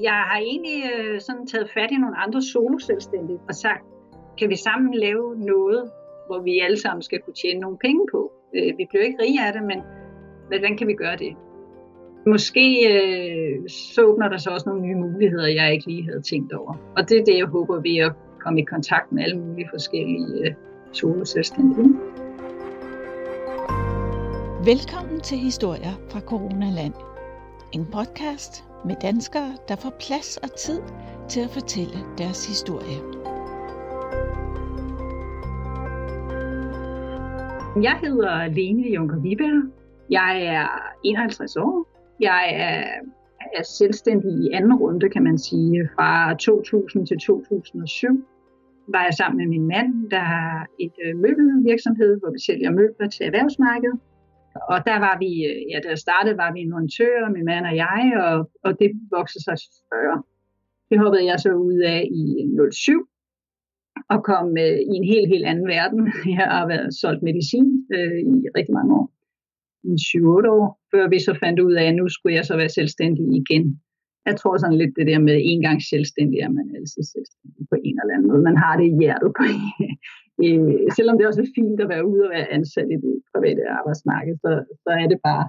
Jeg har egentlig øh, sådan taget fat i nogle andre soloselvstændige og sagt, kan vi sammen lave noget, hvor vi alle sammen skal kunne tjene nogle penge på? Øh, vi bliver ikke rige af det, men hvordan kan vi gøre det? Måske øh, så åbner der så også nogle nye muligheder, jeg ikke lige havde tænkt over. Og det er det, jeg håber ved at komme i kontakt med alle mulige forskellige øh, soloselvstændige. Velkommen til Historier fra Coronaland. En podcast med danskere, der får plads og tid til at fortælle deres historie. Jeg hedder Lene Junker Viberg. Jeg er 51 år. Jeg er, er selvstændig i anden runde, kan man sige. Fra 2000 til 2007 var jeg sammen med min mand, der har et øh, møbelvirksomhed, hvor vi sælger møbler til erhvervsmarkedet. Og der var vi, øh, ja, da jeg startede, var vi montører, min mand og jeg, og, og det voksede sig større. Det hoppede jeg så ud af i 07 og kom øh, i en helt, helt anden verden. Jeg har været solgt medicin øh, i rigtig mange år. I 7-8 år, før vi så fandt ud af, at nu skulle jeg så være selvstændig igen. Jeg tror sådan lidt det der med en gang selvstændig, er man altid selvstændig på en eller anden måde. Man har det i hjertet på øh, selvom det også er fint at være ude og være ansat i det private arbejdsmarked, så, så er det bare,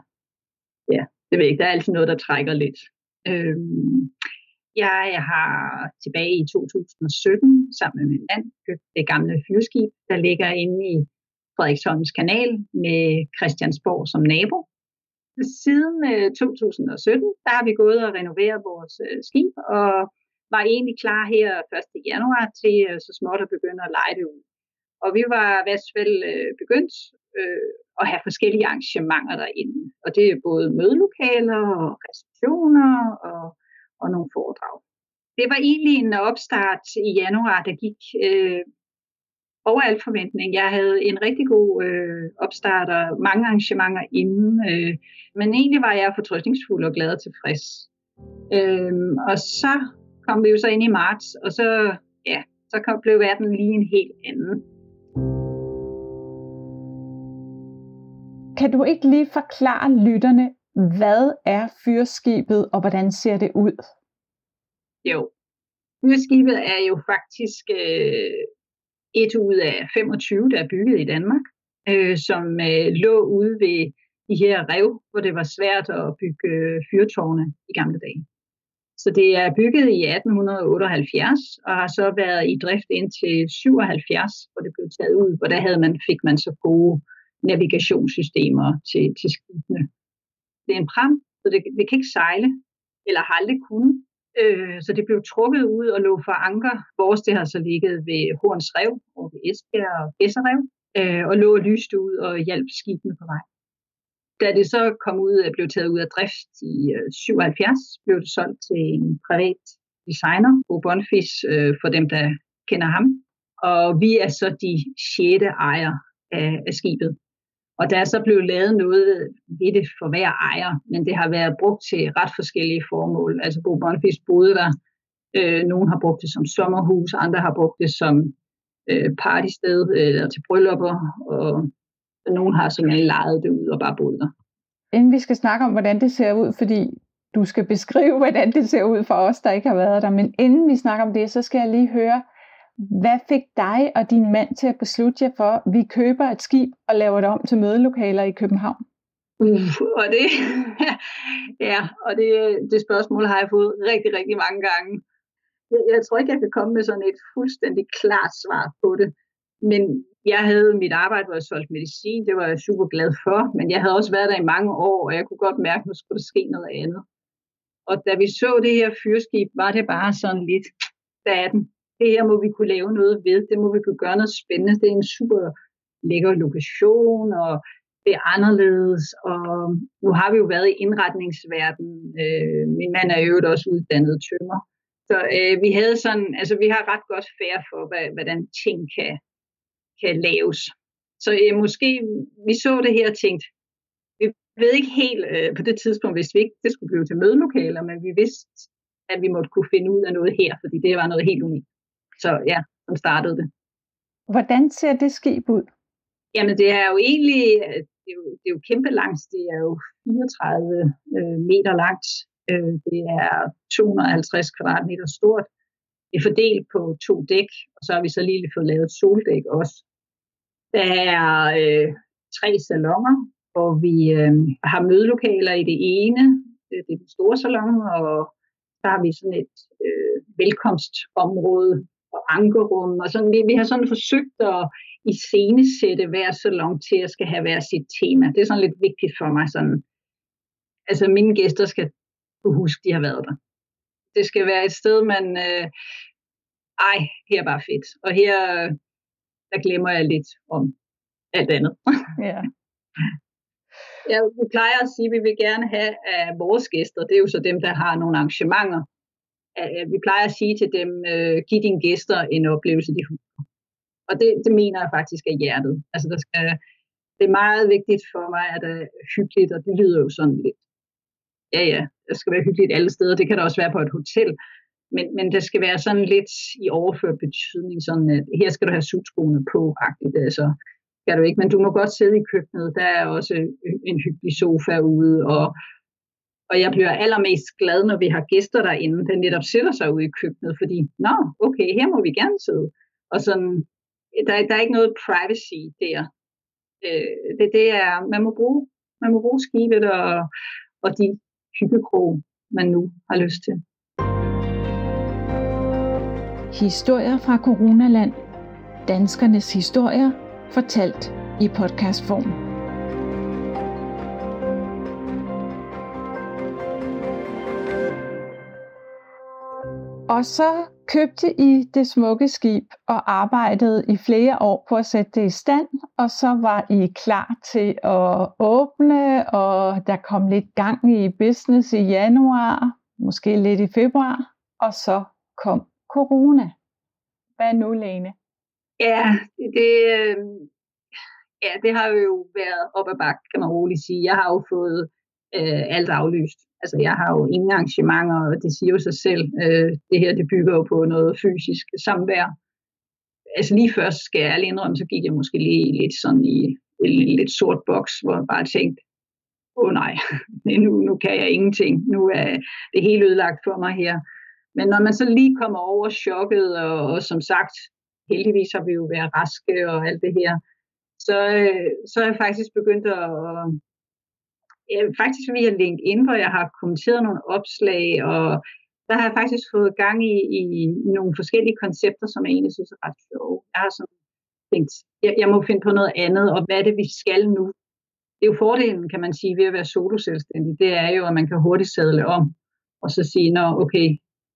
ja, det ved jeg ikke, der er altid noget, der trækker lidt. Øh, jeg har tilbage i 2017 sammen med min mand købt det gamle fyrskib, der ligger inde i Frederiksholms kanal med Christiansborg som nabo. Siden øh, 2017, der har vi gået og renoveret vores øh, skib, og var egentlig klar her 1. januar til øh, så småt at begynde at lege det ud. Og vi var i hvert fald begyndt øh, at have forskellige arrangementer derinde. Og det er både mødelokaler og receptioner og, og nogle foredrag. Det var egentlig en opstart i januar, der gik øh, over al forventning. Jeg havde en rigtig god øh, opstart og mange arrangementer inden, øh, men egentlig var jeg fortrøstningsfuld og glad og tilfreds. Øh, og så kom vi jo så ind i marts, og så, ja, så kom, blev verden lige en helt anden. Kan du ikke lige forklare lytterne, hvad er fyrskibet, og hvordan ser det ud? Jo, fyrskibet er jo faktisk øh, et ud af 25, der er bygget i Danmark, øh, som øh, lå ude ved de her rev, hvor det var svært at bygge øh, fyrtårne i gamle dage. Så det er bygget i 1878 og har så været i drift indtil 77, hvor det blev taget ud, hvor der havde man, fik man så gode navigationssystemer til, til skibene. Det er en pram, så det, det kan ikke sejle, eller har aldrig kunnet. Øh, så det blev trukket ud og lå for anker. Vores det har så ligget ved Horns Rev og ved Esbjerg og Gæsserrev, øh, og lå og lyste ud og hjalp skibene på vej. Da det så kom ud og blev taget ud af drift i øh, 77, blev det solgt til en privat designer, Bo Bonfis, øh, for dem, der kender ham. Og vi er så de sjette ejere af, af skibet. Og der er så blevet lavet noget ved det for hver ejer, men det har været brugt til ret forskellige formål. Altså Bo Bonfis boede der. Øh, nogen har brugt det som sommerhus, andre har brugt det som øh, partysted eller til bryllupper, og nogen har simpelthen lejet det ud og bare boet der. Inden vi skal snakke om, hvordan det ser ud, fordi du skal beskrive, hvordan det ser ud for os, der ikke har været der, men inden vi snakker om det, så skal jeg lige høre, hvad fik dig og din mand til at beslutte jer for, at vi køber et skib og laver det om til mødelokaler i København? Uh, og det, ja, og det, det spørgsmål har jeg fået rigtig, rigtig mange gange. Jeg, jeg tror ikke, jeg kan komme med sådan et fuldstændig klart svar på det. Men jeg havde mit arbejde, hvor jeg solgte medicin, det var jeg super glad for, men jeg havde også været der i mange år, og jeg kunne godt mærke, at nu skulle der ske noget andet. Og da vi så det her fyrskib, var det bare sådan lidt, der er den? Det her må vi kunne lave noget ved, det må vi kunne gøre noget spændende, det er en super lækker lokation, og det er anderledes, og nu har vi jo været i indretningsverdenen, øh, min mand er jo også uddannet tømmer, så øh, vi havde sådan, altså vi har ret godt færre for, hvad, hvordan ting kan, kan laves. Så øh, måske vi så det her og tænkte, vi ved ikke helt øh, på det tidspunkt, hvis vi ikke det skulle blive til mødelokaler, men vi vidste, at vi måtte kunne finde ud af noget her, fordi det var noget helt unikt. Så ja, som startede det. Hvordan ser det skib ud? Jamen det er jo egentlig, det er jo, det er jo kæmpe langt, det er jo 34 øh, meter langt, Øh, det er 250 kvadratmeter stort. Det er fordelt på to dæk, og så har vi så lige fået lavet et soldæk også. Der er øh, tre salonger, hvor vi øh, har mødelokaler i det ene, det er den store salon, og der har vi sådan et øh, velkomstområde og ankerum, og sådan, vi, vi har sådan forsøgt at iscenesætte hver salon til at skal have hver sit tema. Det er sådan lidt vigtigt for mig. Sådan. Altså mine gæster skal kunne huske, de har været der. Det skal være et sted, man, øh, ej, her er bare fedt. Og her, der glemmer jeg lidt om alt andet. Ja. Ja, vi plejer at sige, at vi vil gerne have af vores gæster, det er jo så dem, der har nogle arrangementer. Vi plejer at sige til dem, øh, giv dine gæster en oplevelse, de husker. Og det, det mener jeg faktisk er hjertet. Altså, der skal, det er meget vigtigt for mig, at det er hyggeligt, og det lyder jo sådan lidt. Ja, ja, det skal være hyggeligt alle steder. Det kan der også være på et hotel. Men, men det skal være sådan lidt i overført betydning, sådan at her skal du have sutskoene på, agtigt. Altså, skal du ikke, men du må godt sidde i køkkenet. Der er også en hyggelig sofa ude, og, og jeg bliver allermest glad, når vi har gæster derinde, der netop sætter sig ude i køkkenet, fordi, nå, okay, her må vi gerne sidde. Og sådan, der, der er ikke noget privacy der. Øh, det, det er, man må bruge, man må bruge skibet og, og de hyggekrog, man nu har lyst til. Historier fra Coronaland. Danskernes historier fortalt i podcastform. Og så købte I det smukke skib og arbejdede i flere år på at sætte det i stand, og så var I klar til at åbne, og der kom lidt gang i business i januar, måske lidt i februar, og så kom corona. Hvad nu, Lene? Ja, det, øh, ja, det har jo været op ad bakke, kan man roligt sige. Jeg har jo fået øh, alt aflyst. Altså, jeg har jo ingen arrangementer, og det siger jo sig selv. Øh, det her, det bygger jo på noget fysisk samvær. Altså lige først skal jeg ærligt indrømme, så gik jeg måske lige lidt sådan i en lidt sort boks, hvor jeg bare tænkte, åh oh, nej, nu, nu kan jeg ingenting. Nu er det helt ødelagt for mig her. Men når man så lige kommer over chokket, og, og som sagt, heldigvis har vi jo været raske og alt det her, så, øh, så er jeg faktisk begyndt at, ja, faktisk via LinkedIn, hvor jeg har kommenteret nogle opslag, og der har jeg faktisk fået gang i, i nogle forskellige koncepter, som jeg egentlig synes er ret sjove. Jeg har sådan tænkt, jeg, jeg må finde på noget andet, og hvad er det, vi skal nu? Det er jo fordelen, kan man sige, ved at være soloselvstændig, det er jo, at man kan hurtigt sadle om, og så sige, nå okay,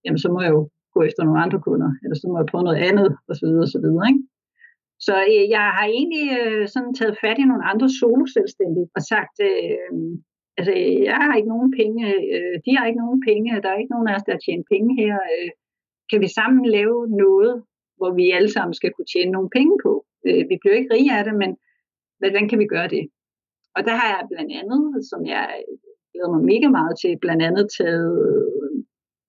jamen så må jeg jo gå efter nogle andre kunder, eller så må jeg prøve noget andet, og så videre, og så videre, ikke? Så øh, jeg har egentlig øh, sådan taget fat i nogle andre soloselvstændige og sagt, øh, altså jeg har ikke nogen penge, øh, de har ikke nogen penge, der er ikke nogen af os, der har tjent penge her. Øh, kan vi sammen lave noget, hvor vi alle sammen skal kunne tjene nogle penge på? Øh, vi bliver ikke rige af det, men hvordan kan vi gøre det? Og der har jeg blandt andet, som jeg glæder mig mega meget til, blandt andet taget øh,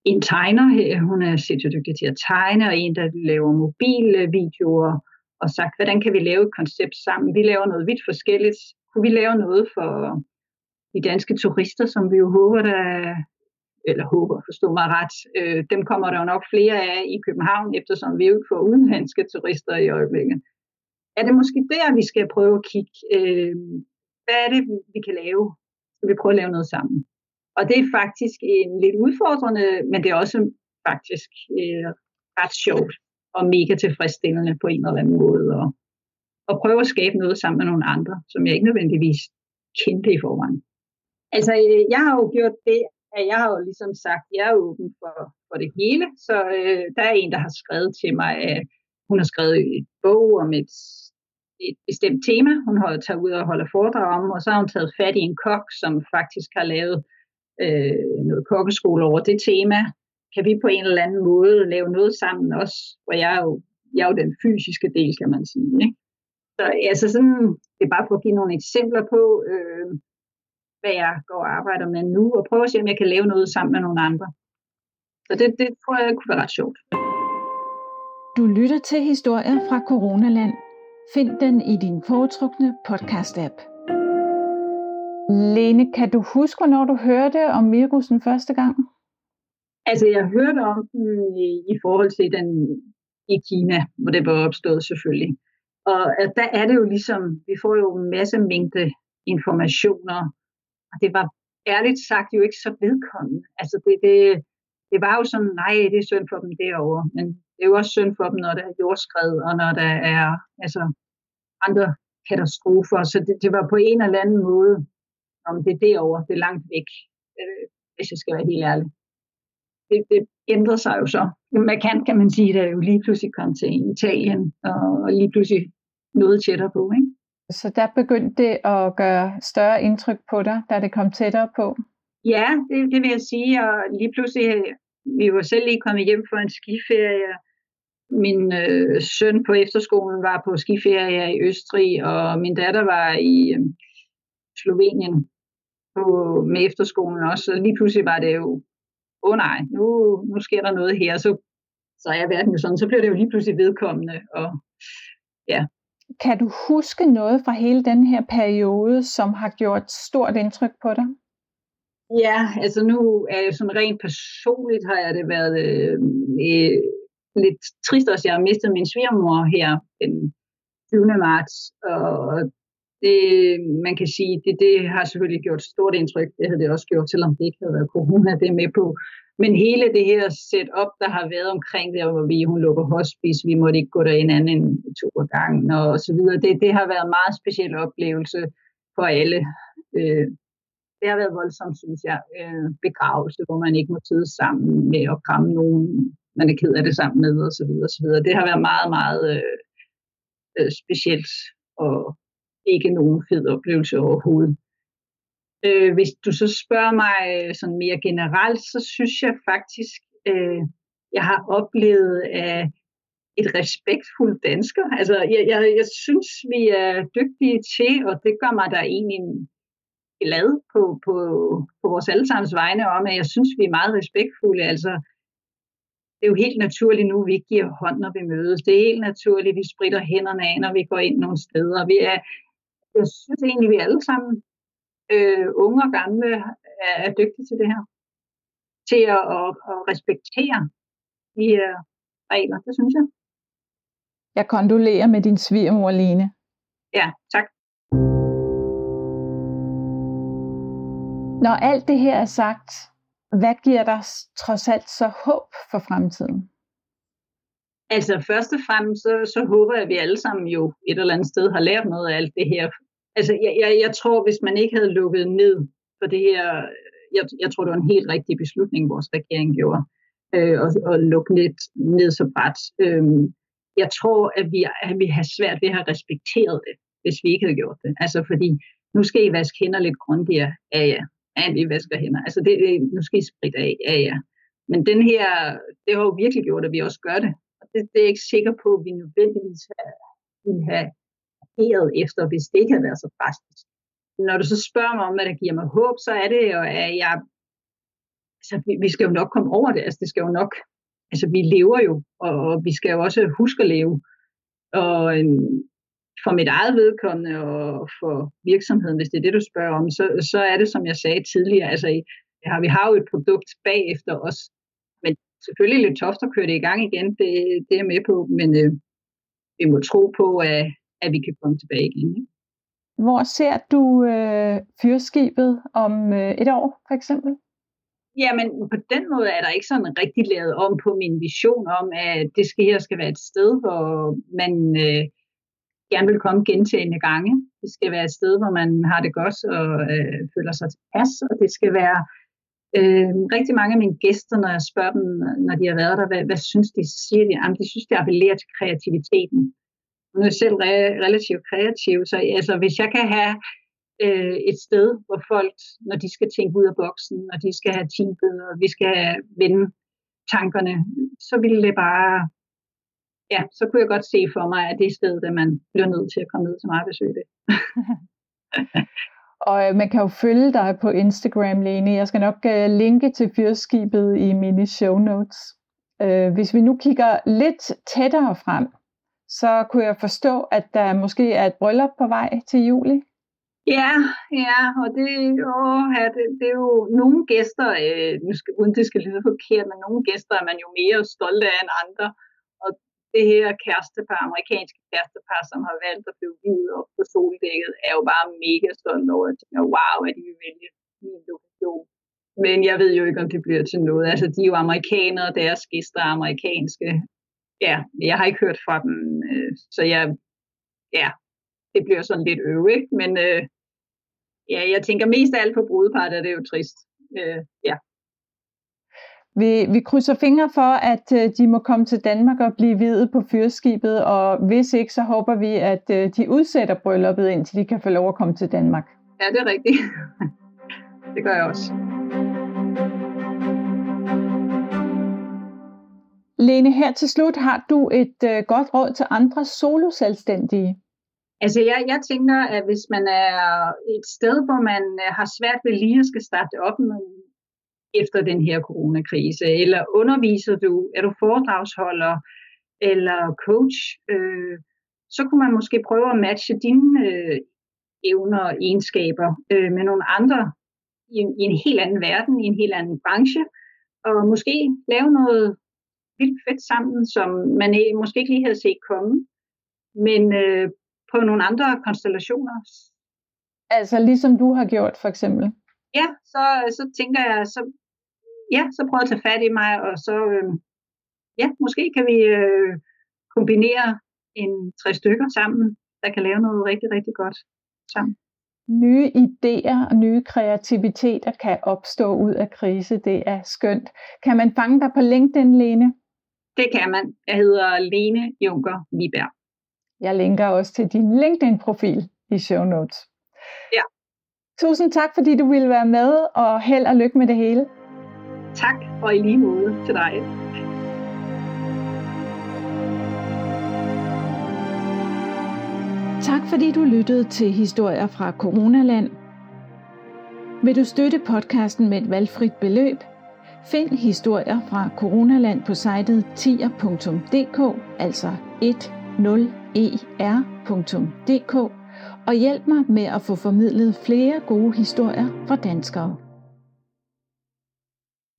en tegner her, hun er sindssygt dygtig til at tegne, og en, der laver mobilvideoer, og sagt, hvordan kan vi lave et koncept sammen? Vi laver noget vidt forskelligt. Kunne vi lave noget for de danske turister, som vi jo håber, der eller håber, forstå mig ret, øh, dem kommer der jo nok flere af i København, eftersom vi jo ikke får udenlandske turister i øjeblikket. Er det måske der, vi skal prøve at kigge, øh, hvad er det, vi kan lave? Skal vi prøve at lave noget sammen? Og det er faktisk en lidt udfordrende, men det er også faktisk øh, ret sjovt og mega tilfredsstillende på en eller anden måde. Og, og prøve at skabe noget sammen med nogle andre, som jeg ikke nødvendigvis kendte i forvejen. Altså, øh, jeg har jo gjort det, at jeg har jo ligesom sagt, at jeg er åben for, for det hele. Så øh, der er en, der har skrevet til mig, at hun har skrevet et bog om et, et bestemt tema, hun har taget ud og holde foredrag om, og så har hun taget fat i en kok, som faktisk har lavet øh, noget kokkeskole over det tema, kan vi på en eller anden måde lave noget sammen også, hvor jeg er jo, jeg er jo den fysiske del, kan man sige. Ikke? Så altså sådan, det er bare for at give nogle eksempler på, øh, hvad jeg går og arbejder med nu, og prøve at se, om jeg kan lave noget sammen med nogle andre. Så det, det tror jeg kunne være ret sjovt. Du lytter til historier fra Coronaland. Find den i din foretrukne podcast-app. Lene, kan du huske, hvornår du hørte om virusen første gang? Altså, jeg hørte om den i, i forhold til den i Kina, hvor det var opstået selvfølgelig. Og at der er det jo ligesom, vi får jo en masse mængde informationer, og det var ærligt sagt jo ikke så vedkommende. Altså, det, det, det var jo sådan, nej, det er synd for dem derovre, men det er jo også synd for dem, når der er jordskred, og når der er altså, andre katastrofer. Så det, det var på en eller anden måde, om det er derovre, det er langt væk, øh, hvis jeg skal være helt ærlig. Det, det ændrede sig jo så. Man kan, kan man sige, at jo lige pludselig kom til Italien, og lige pludselig noget tættere på. Ikke? Så der begyndte det at gøre større indtryk på dig, da det kom tættere på? Ja, det, det vil jeg sige. Og lige pludselig, vi var selv lige kommet hjem fra en skiferie. Min øh, søn på efterskolen var på skiferie i Østrig, og min datter var i øh, Slovenien på, med efterskolen også. Så lige pludselig var det jo, åh oh, nej, nu, nu sker der noget her. Så, så er verden jo sådan, så bliver det jo lige pludselig vedkommende. Og, ja. Kan du huske noget fra hele den her periode, som har gjort stort indtryk på dig? Ja, altså nu er jeg sådan rent personligt har jeg det været øh, øh, lidt trist også. Jeg har mistet min svigermor her den 20. marts, og det, man kan sige, det, det har selvfølgelig gjort stort indtryk. Det havde det også gjort, selvom det ikke havde været corona, det er med på. Men hele det her setup, der har været omkring det, hvor vi, hun lukker hospice, vi måtte ikke gå derind anden end to gangen og så videre. Det, det har været en meget speciel oplevelse for alle. Øh, det har været voldsomt, synes jeg, øh, begravelse, hvor man ikke må sidde sammen med at kramme nogen, man er ked af det sammen med, og så videre, og så videre. Det har været meget, meget øh, øh, specielt, og ikke nogen fed oplevelse overhovedet. Øh, hvis du så spørger mig øh, sådan mere generelt, så synes jeg faktisk, øh, jeg har oplevet af et respektfuldt dansker. Altså, jeg, jeg, jeg synes, vi er dygtige til, og det gør mig da egentlig glad på, på, på vores allesammens vegne om, at jeg synes, vi er meget respektfulde. Altså, det er jo helt naturligt nu, vi ikke giver hånd, når vi mødes. Det er helt naturligt, at vi spritter hænderne af, når vi går ind nogle steder. Vi er, jeg synes egentlig, vi alle sammen, øh, unge og gamle, er, er dygtige til det her. Til at, at, at respektere de her regler, det synes jeg. Jeg kondolerer med din svigermor, Lene. Ja, tak. Når alt det her er sagt, hvad giver dig trods alt så håb for fremtiden? Altså først og fremmest, så, så håber jeg, at vi alle sammen jo et eller andet sted har lært noget af alt det her. Altså jeg, jeg, jeg tror, hvis man ikke havde lukket ned for det her, jeg, jeg tror, det var en helt rigtig beslutning, vores regering gjorde, øh, og, og lukke ned, ned så bredt. Øh, jeg tror, at vi, at vi har svært ved at have respekteret det, hvis vi ikke havde gjort det. Altså fordi, nu skal I vaske hænder lidt grundigere. Ja, ja, ja, I vasker hænder. Altså det, det, nu skal I spritte af. Ja, ja. Men den her, det har jo virkelig gjort, at vi også gør det. Og det, det er jeg ikke sikker på, at vi nødvendigvis har, ville have reageret efter, hvis det ikke havde været så drastisk. Når du så spørger mig om, hvad der giver mig håb, så er det jo, at jeg, altså, vi, vi skal jo nok komme over det. Altså, det skal jo nok, altså, vi lever jo, og, og vi skal jo også huske at leve. Og øhm, for mit eget vedkommende og for virksomheden, hvis det er det, du spørger om, så, så er det, som jeg sagde tidligere, altså har, vi har jo et produkt bagefter os, men selvfølgelig lidt toft at køre det i gang igen, det, det er jeg med på, men øh, vi må tro på, at, at vi kan komme tilbage igen. Ikke? Hvor ser du øh, fyrskibet om øh, et år, for eksempel? Jamen, på den måde er der ikke sådan rigtig lavet om på min vision om, at det skal her skal være et sted, hvor man øh, gerne vil komme gentagende gange. Det skal være et sted, hvor man har det godt og øh, føler sig tilpas, og det skal være øh, rigtig mange af mine gæster, når jeg spørger dem, når de har været der, hvad, hvad synes de, så siger de, at de synes, det appellerer til kreativiteten. Nu er jeg selv re- relativt kreativ, så altså, hvis jeg kan have øh, et sted, hvor folk, når de skal tænke ud af boksen, når de skal have teambøder, og vi skal vende tankerne, så ville det bare ja, så kunne jeg godt se for mig, at det er stedet, at man bliver nødt til at komme ned til mig og besøge det. og øh, man kan jo følge dig på Instagram, Lene. Jeg skal nok øh, linke til fyrskibet i mine show notes. Uh, hvis vi nu kigger lidt tættere frem, så kunne jeg forstå, at der måske er et bryllup på vej til juli. Ja, ja, og det, åh, ja, det, det er jo nogle gæster, øh, nu skal, uden det skal lyde forkert, men nogle gæster er man jo mere stolt af end andre. Og det her kærestepar, amerikanske kærestepar, som har valgt at blive videt op på soldækket, er jo bare mega stolt over, at tænker, wow, at de vil vælge min lokation. Men jeg ved jo ikke, om det bliver til noget. Altså, de er jo amerikanere, deres gæster er amerikanske. Ja, jeg har ikke hørt fra dem, øh, så jeg, ja, det bliver sådan lidt øvrigt, men øh, ja, jeg tænker mest af alt på brudeparret, er det jo trist. Øh, ja. Vi, vi krydser fingre for, at øh, de må komme til Danmark og blive videt på fyrskibet, og hvis ikke, så håber vi, at øh, de udsætter brylluppet, indtil de kan få lov at komme til Danmark. Ja, det er rigtigt. det gør jeg også. Lene, her til slut har du et øh, godt råd til andre soloselvstændige. Altså jeg, jeg tænker, at hvis man er et sted, hvor man øh, har svært ved lige at skal starte op med, efter den her coronakrise, eller underviser du, er du foredragsholder eller coach, øh, så kunne man måske prøve at matche dine øh, evner og egenskaber øh, med nogle andre i en, i en helt anden verden, i en helt anden branche, og måske lave noget vildt fedt sammen, som man måske ikke lige havde set komme, men øh, på nogle andre konstellationer. Altså ligesom du har gjort for eksempel? Ja, så, så tænker jeg, så, ja, så prøv at tage fat i mig, og så, øh, ja, måske kan vi øh, kombinere en tre stykker sammen, der kan lave noget rigtig, rigtig godt sammen. Nye idéer og nye kreativiteter kan opstå ud af krise. Det er skønt. Kan man fange dig på LinkedIn, Lene? Det kan man. Jeg hedder Lene Junker Viberg. Jeg linker også til din LinkedIn-profil i show notes. Ja. Tusind tak, fordi du ville være med, og held og lykke med det hele. Tak, og i lige måde til dig. Tak fordi du lyttede til historier fra Coronaland. Vil du støtte podcasten med et valgfrit beløb? Find historier fra Coronaland på sitet tier.dk, altså 10er.dk, og hjælp mig med at få formidlet flere gode historier fra danskere.